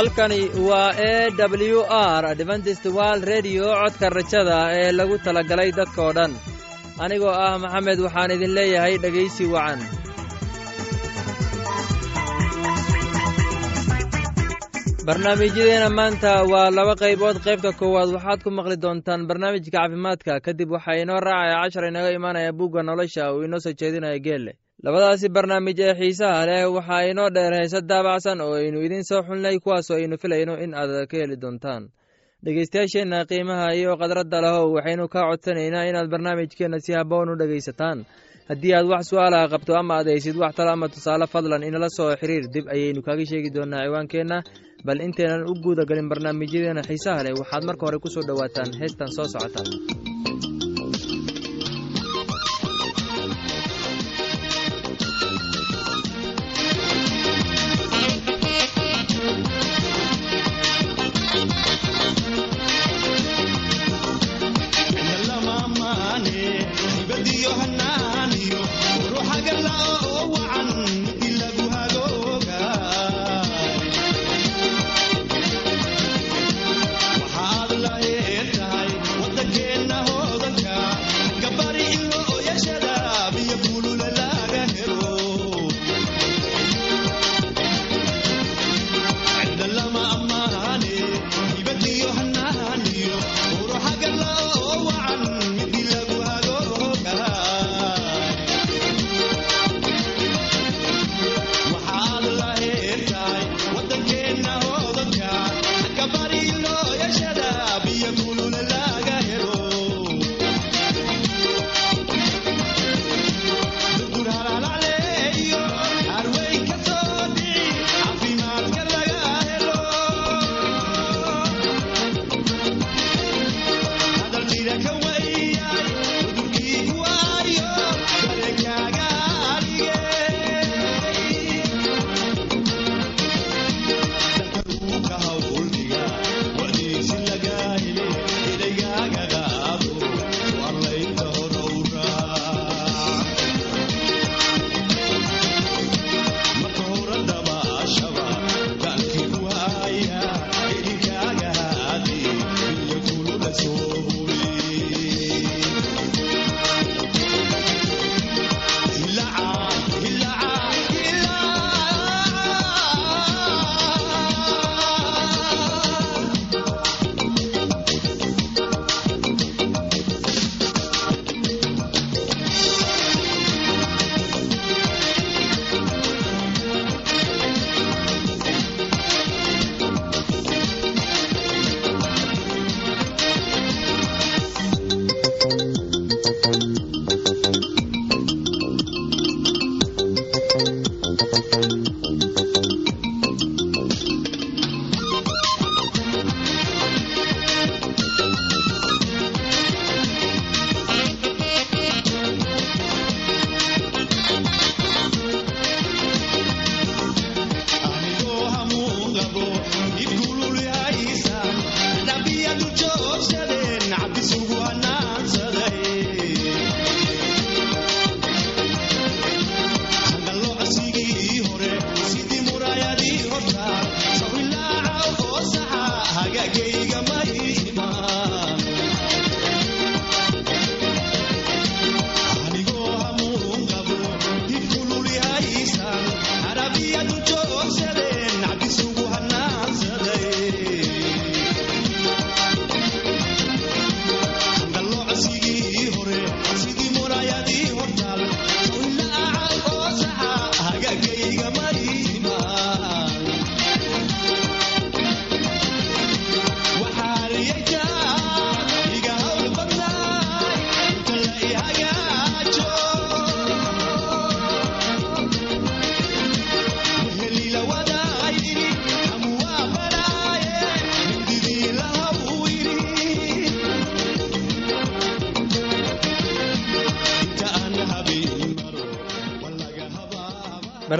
halkani waa e w r adventist wald redio codka rajada ee lagu talagalay dadkoo dhan. Anigoo ah maxamed waxaan idin leeyahay dhegaysi wacan. Barnaamijyadeena maanta waa laba qaybood. Qaybta koowaad waxaad ku maqli doontaan barnaamijka caafimaadka. Kadib waxaa inoo raacaya cashar inaga imaanaya bugga nolosha uu inoo soo jeedinaya geelle labadaasi barnaamij ee xiisaha leh waxaa inoo dheer heese daabacsan oo aynu idiin soo xulnay kuwaasoo aynu filayno in aad ka heli doontaan. Dhegeystayaasheenna qiimaha iyo khadradda lehow waxaynu kaa codsanaynaa inaad barnaamijkeenna si haboon u dhegaysataan. Haddii aad wax su'aalaha qabto ama aad haysid wax talo ama tusaale fadlan inala soo xiriir dib ayaynu kaaga sheegi doonaa ciwaankeenna. Bal intaynan u guuda galin barnaamijyadeena xiisaha leh waxaad marka hore ku soo dhowaataan heestan soo socota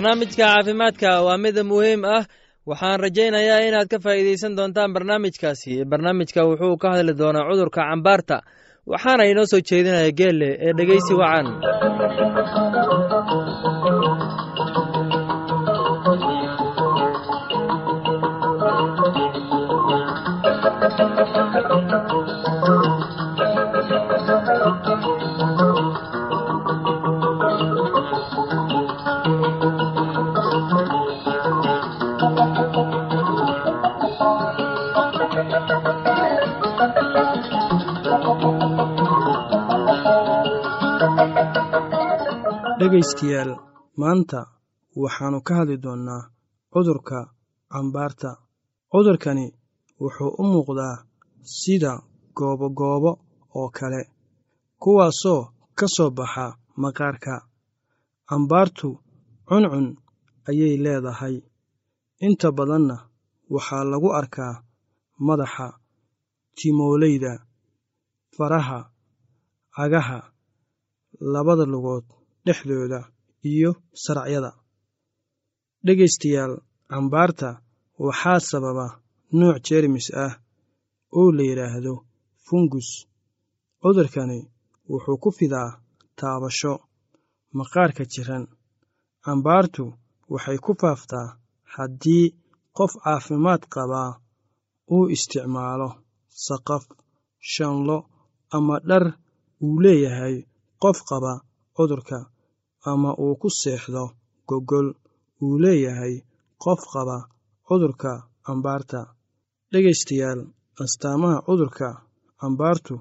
barnaamijka caafimaadka waa mid muhiim ah. Waxaan rajaynayaa inaad ka faa'iidaysan doontaan barnaamijkaasi. Barnaamijka wuxuu ka hadli doonaa cudurka cambaarta waxaana inoo soo jeedinaya geelle ee dhegeysi wacan dhegaystayaal maanta waxaannu ka hadli doonnaa cudurka cambaarta. Cudurkani wuxuu u muuqdaa sida goobogoobo oo kale kuwaasoo ka soo baxa maqaarka. Cambaartu cuncun ayay leedahay. Inta badanna waxaa lagu arkaa madaxa timoolayda faraha cagaha labada lugood dhexdooda iyo saracyada. Dhegaystayaal cambaarta waxaa sababa nuuc jeermis ah oo la yidhaahdo fungus. Cudurkani wuxuu ku fidaa taabasho maqaarka jiran. Cambaartu waxay ku faaftaa haddii qof caafimaad qabaa uu isticmaalo saqaf shanlo ama dhar uu leeyahay qof qaba cudurka ama uu ku seexdo gogol uu leeyahay qof qaba cudurka cambaarta dhegaystayaal astaamaha cudurka cambaartu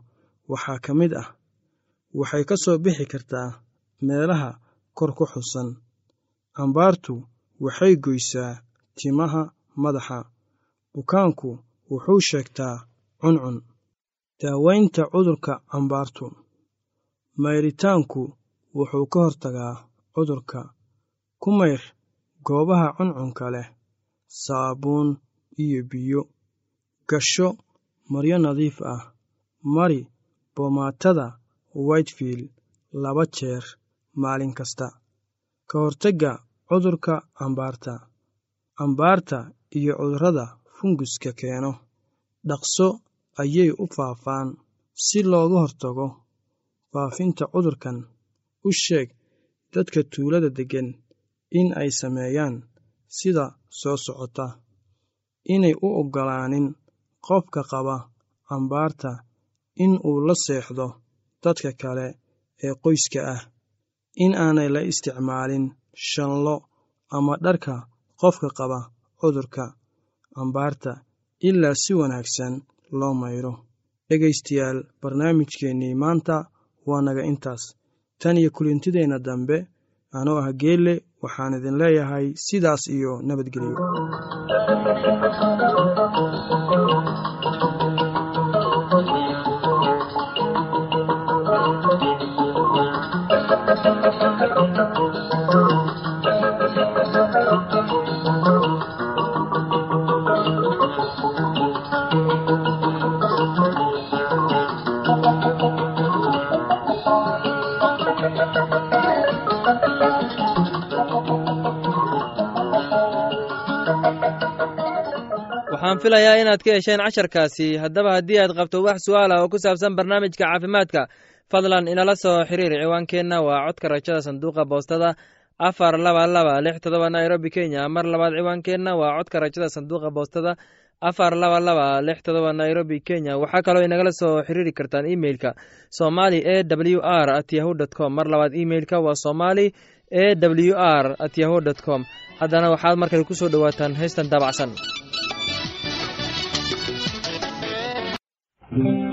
waxaa ka mid ah. Waxay ka soo bixi kartaa meelaha kor ku xusan. Cambaartu waxay goysaa timaha madaxa. Bukaanku wuxuu sheegtaa cuncun. Daawaynta cudurka cambaartu mayritaanku wuxuu ka hortagaa cudurka ku mayr goobaha cuncunka leh saabuun iyo biyo. Gasho maryo nadiif ah mari boomaatada whitefield laba jeer maalin kasta. Ka hortagga cudurka cambaarta cambaarta iyo cudurrada funguska keeno. Dhaqso ayay u faafaan si looga hortago faafinta cudurkan u sheeg dadka tuulada deggan in ay sameeyaan sida soo socota inay u oggolaanin qofka qaba cambaarta in uu la seexdo dadka kale ee qoyska ah in aanay la isticmaalin shanlo ama dharka qofka qaba cudurka cambaarta ilaa si wanaagsan loo mayro. Dhegaystayaal barnaamijkeennii maanta waa naga intaas tan iyo kulintideenna dambe anoo ah geelle waxaan idin leeyahay sidaas iyo nabadgelyo waxaan filayaa inaad ka hesheen casharkaasi. Haddaba haddii aad qabto wax su'aal ah oo ku saabsan barnaamijka caafimaadka fadlan inala soo xiriir ciwaankeenna waa codka rajada sanduuqa boostada afar laba laba lix todoba nairobi kenya. Mar labaad ciwaankeenna waa codka rajada sanduuqa boostada afar laba laba lix todoba nairobi kenya. Waxaa kaloo inagala soo xiriiri kartaan imeilka somali e w r at yahu dt com. Mar labaad imeilka waa somali e w r at yahu dt com. Haddana waxaad markale ku soo dhowaataan heystan daabacsan waxaan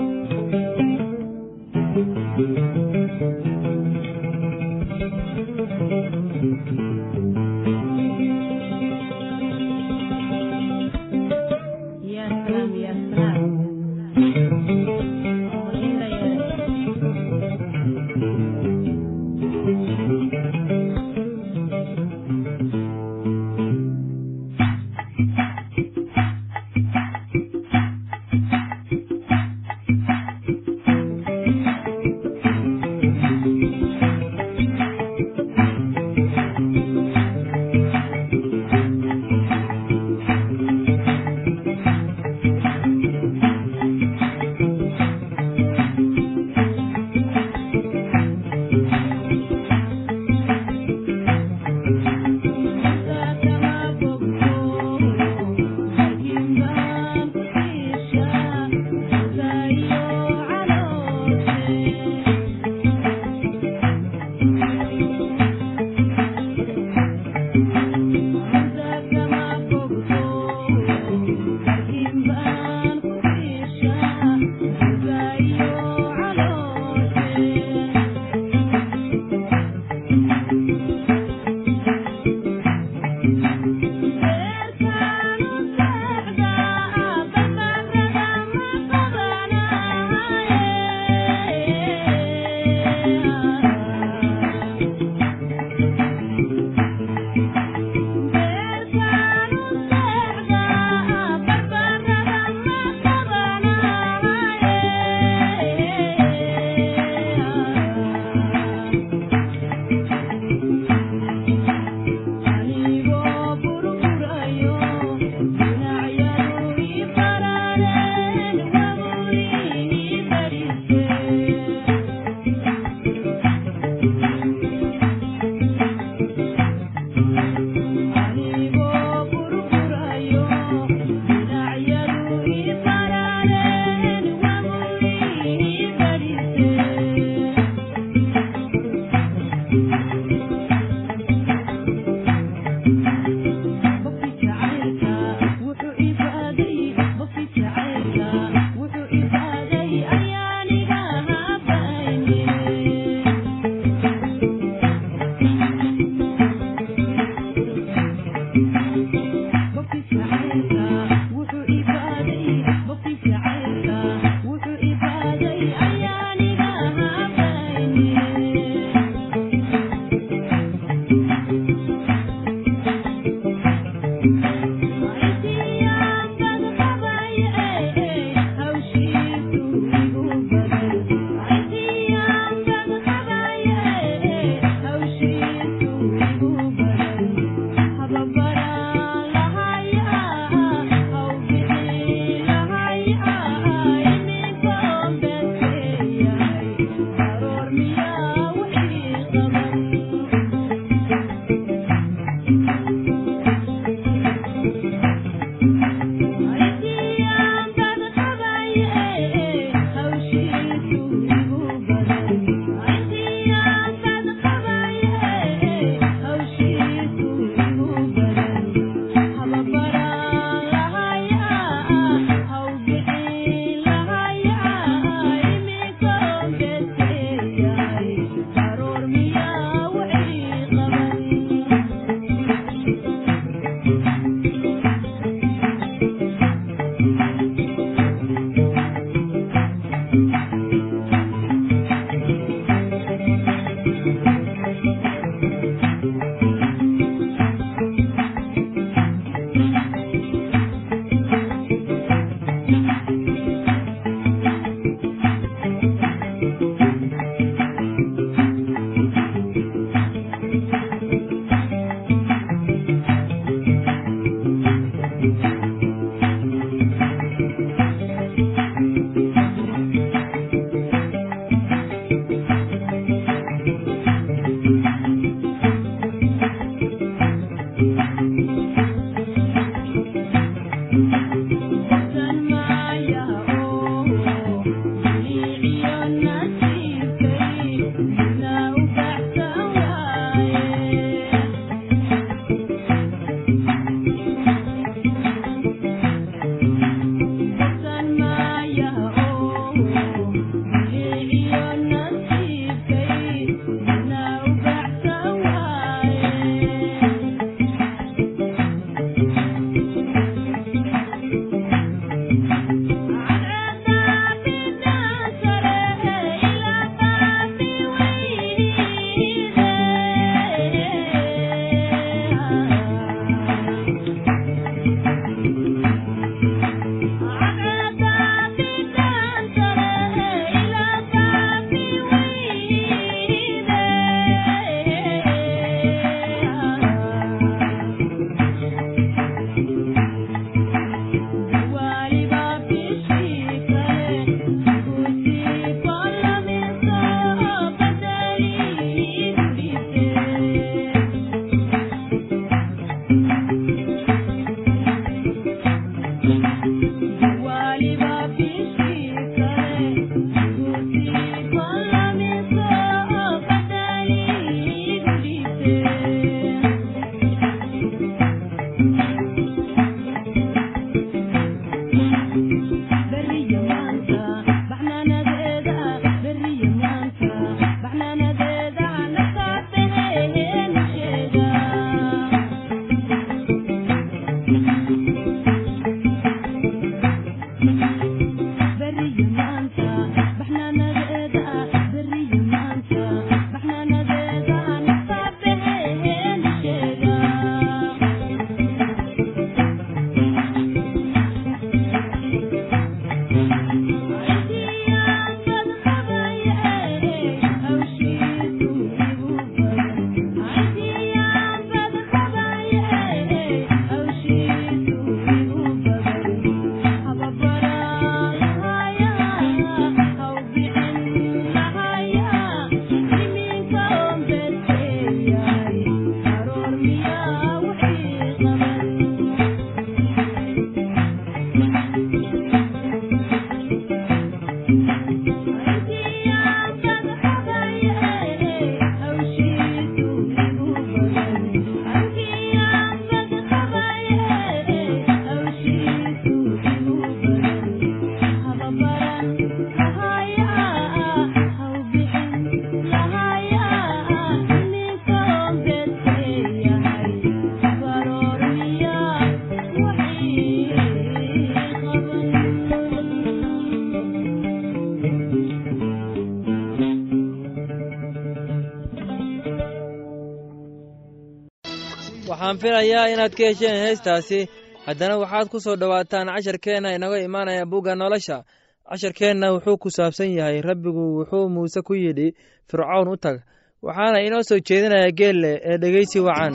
inaad ka hesheen heestaasi haddana waxaad ku soo dhowaataan casharkeenna inaga imaanaya bugga nolosha. Casharkeenna wuxuu ku saabsan yahay rabbigu wuxuu muuse ku yidhi fircown u tag. Waxaana inoo soo jeedinaya geelle ee dhegeysi wacan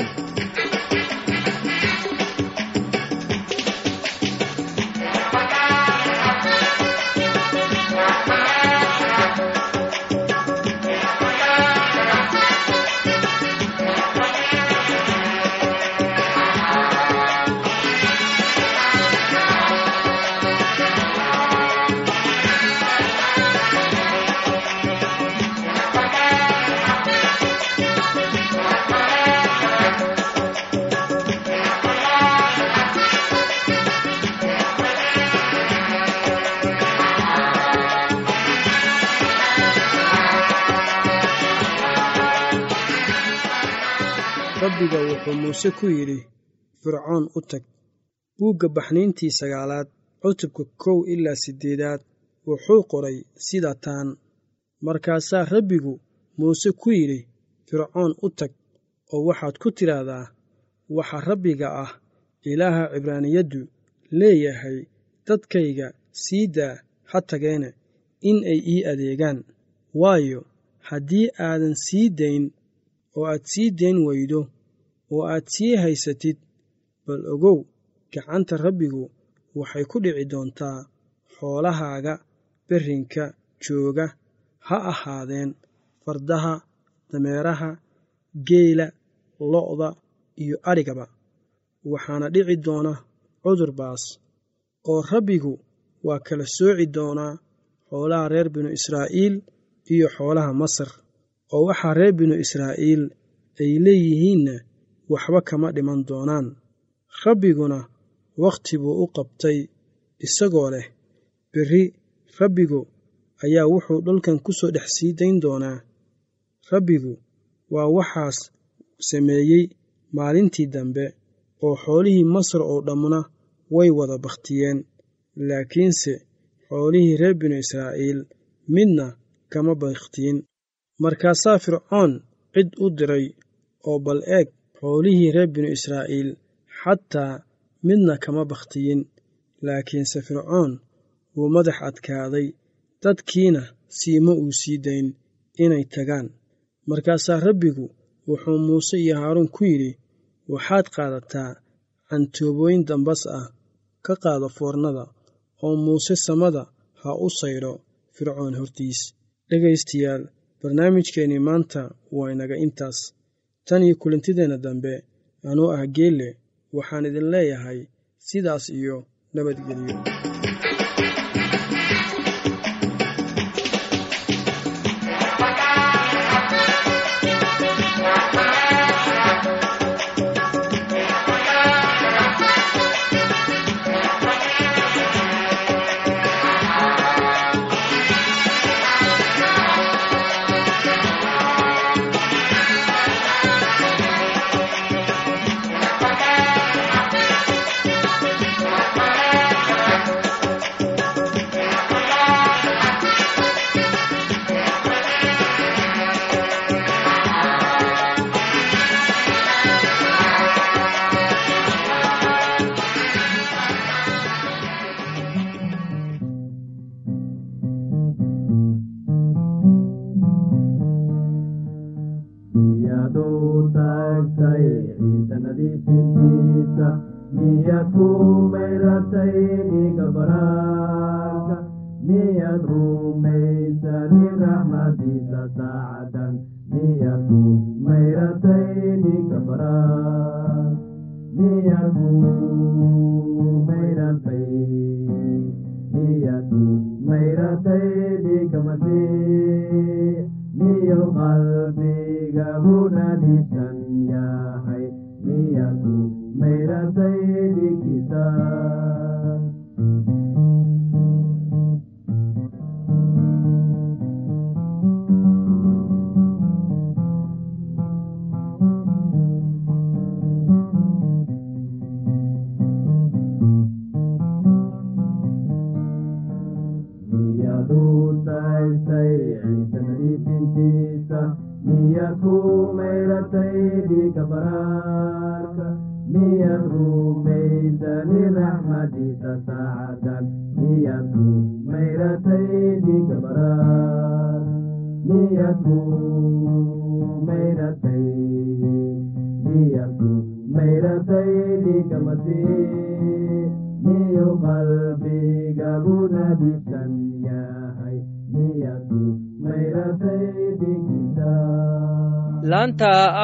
rabbiga wuxuu muuse ku yidhi fircoon u tag. Buugga baxniintii sagaalaad cutubka kow ilaa siddeedaad wuxuu qoray sida taan markaasaa rabbigu muuse ku yidhi fircoon u tag oo waxaad ku tidhaahdaa waxa rabbiga ah ilaaha cibraaniyaddu leeyahay dadkayga sii daa ha tageene in ay ii adeegaan. Waayo haddii aadan sii dayn oo aad sii dayn weydo oo aad sii haysatid bal ogow gacanta rabbigu waxay ku dhici doontaa xoolahaaga berrinka jooga ha ahaadeen fardaha dameeraha geela lo'da iyo adhigaba waxaana dhici doona cudur baas oo rabbigu waa kala sooci doonaa xoolaha reer binu israa'iil iyo xoolaha masar oo waxaa reer binu israa'iil ay leeyihiinna waxba kama dhiman doonaan. Rabbiguna wakhti buu u qabtay isagoo leh berri rabbigu ayaa wuxuu dhulkan ku soo dhex sii dayn doonaa. Rabbigu waa waxaas sameeyey maalintii dambe oo xoolihii masar oo dhammuna way wada bakhtiyeen laakiinse xoolihii reer binu israa'iil midna kama bakhtiin markaasaa fircoon cid u diray oo bal eeg xoolihii reer binu israa'iil xataa midna kama bakhtiyin. Laakiinse fircoon wuu madax adkaaday dadkiina siima uu sii dayn inay tagaan. Markaasaa rabbigu wuxuu muuse iyo haaruun ku yidhi waxaad qaadataa cantoobooyin dambas ah ka qaada foornada oo muuse samada ha u saydho fircoon hortiis. Dhegaystayaal barnaamijkeennii maanta waa inaga intaas. Tan iyo kulantideenna dambe anuu ah geelle waxaan idin leeyahay sidaas iyo nabadgelyo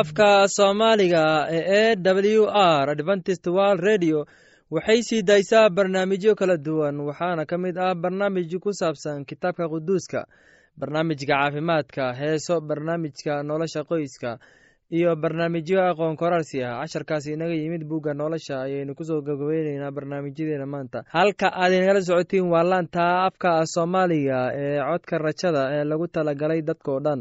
afka soomaaliga ee e w r adventist world radio waxay sii daysaa barnaamijyo kala duwan waxaana ka mid ah barnaamij ku saabsan kitaabka quduuska barnaamijka caafimaadka heeso barnaamijka nolosha qoyska iyo barnaamijyo aqoon korarsi ah. Casharkaasi inaga yimid bugga nolosha ayaynu ku soo gabagabeyneynaa barnaamijyadeena maanta. Halka aad inagala socotiin waa laanta afka soomaaliga ee codka rajada ee lagu talagalay dadkao dhan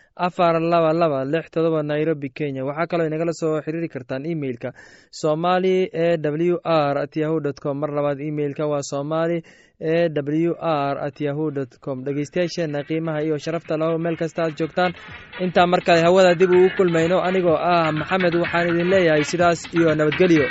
afar laba laba lix todoba nairobi kenya. Waxaa kaloo inagala soo xiriiri kartaan emeilka somali e w r at yahu dt com. Mar labaad emeilka waa somali e w r at yahu dt com. Dhegeystayaasheena qiimaha iyo sharafta laho meel kasta aad joogtaan. Intaa mar kale hawada dib ugu kulmayno anigoo ah maxamed waxaan idin leeyahay sidaas iyo nabadgelyo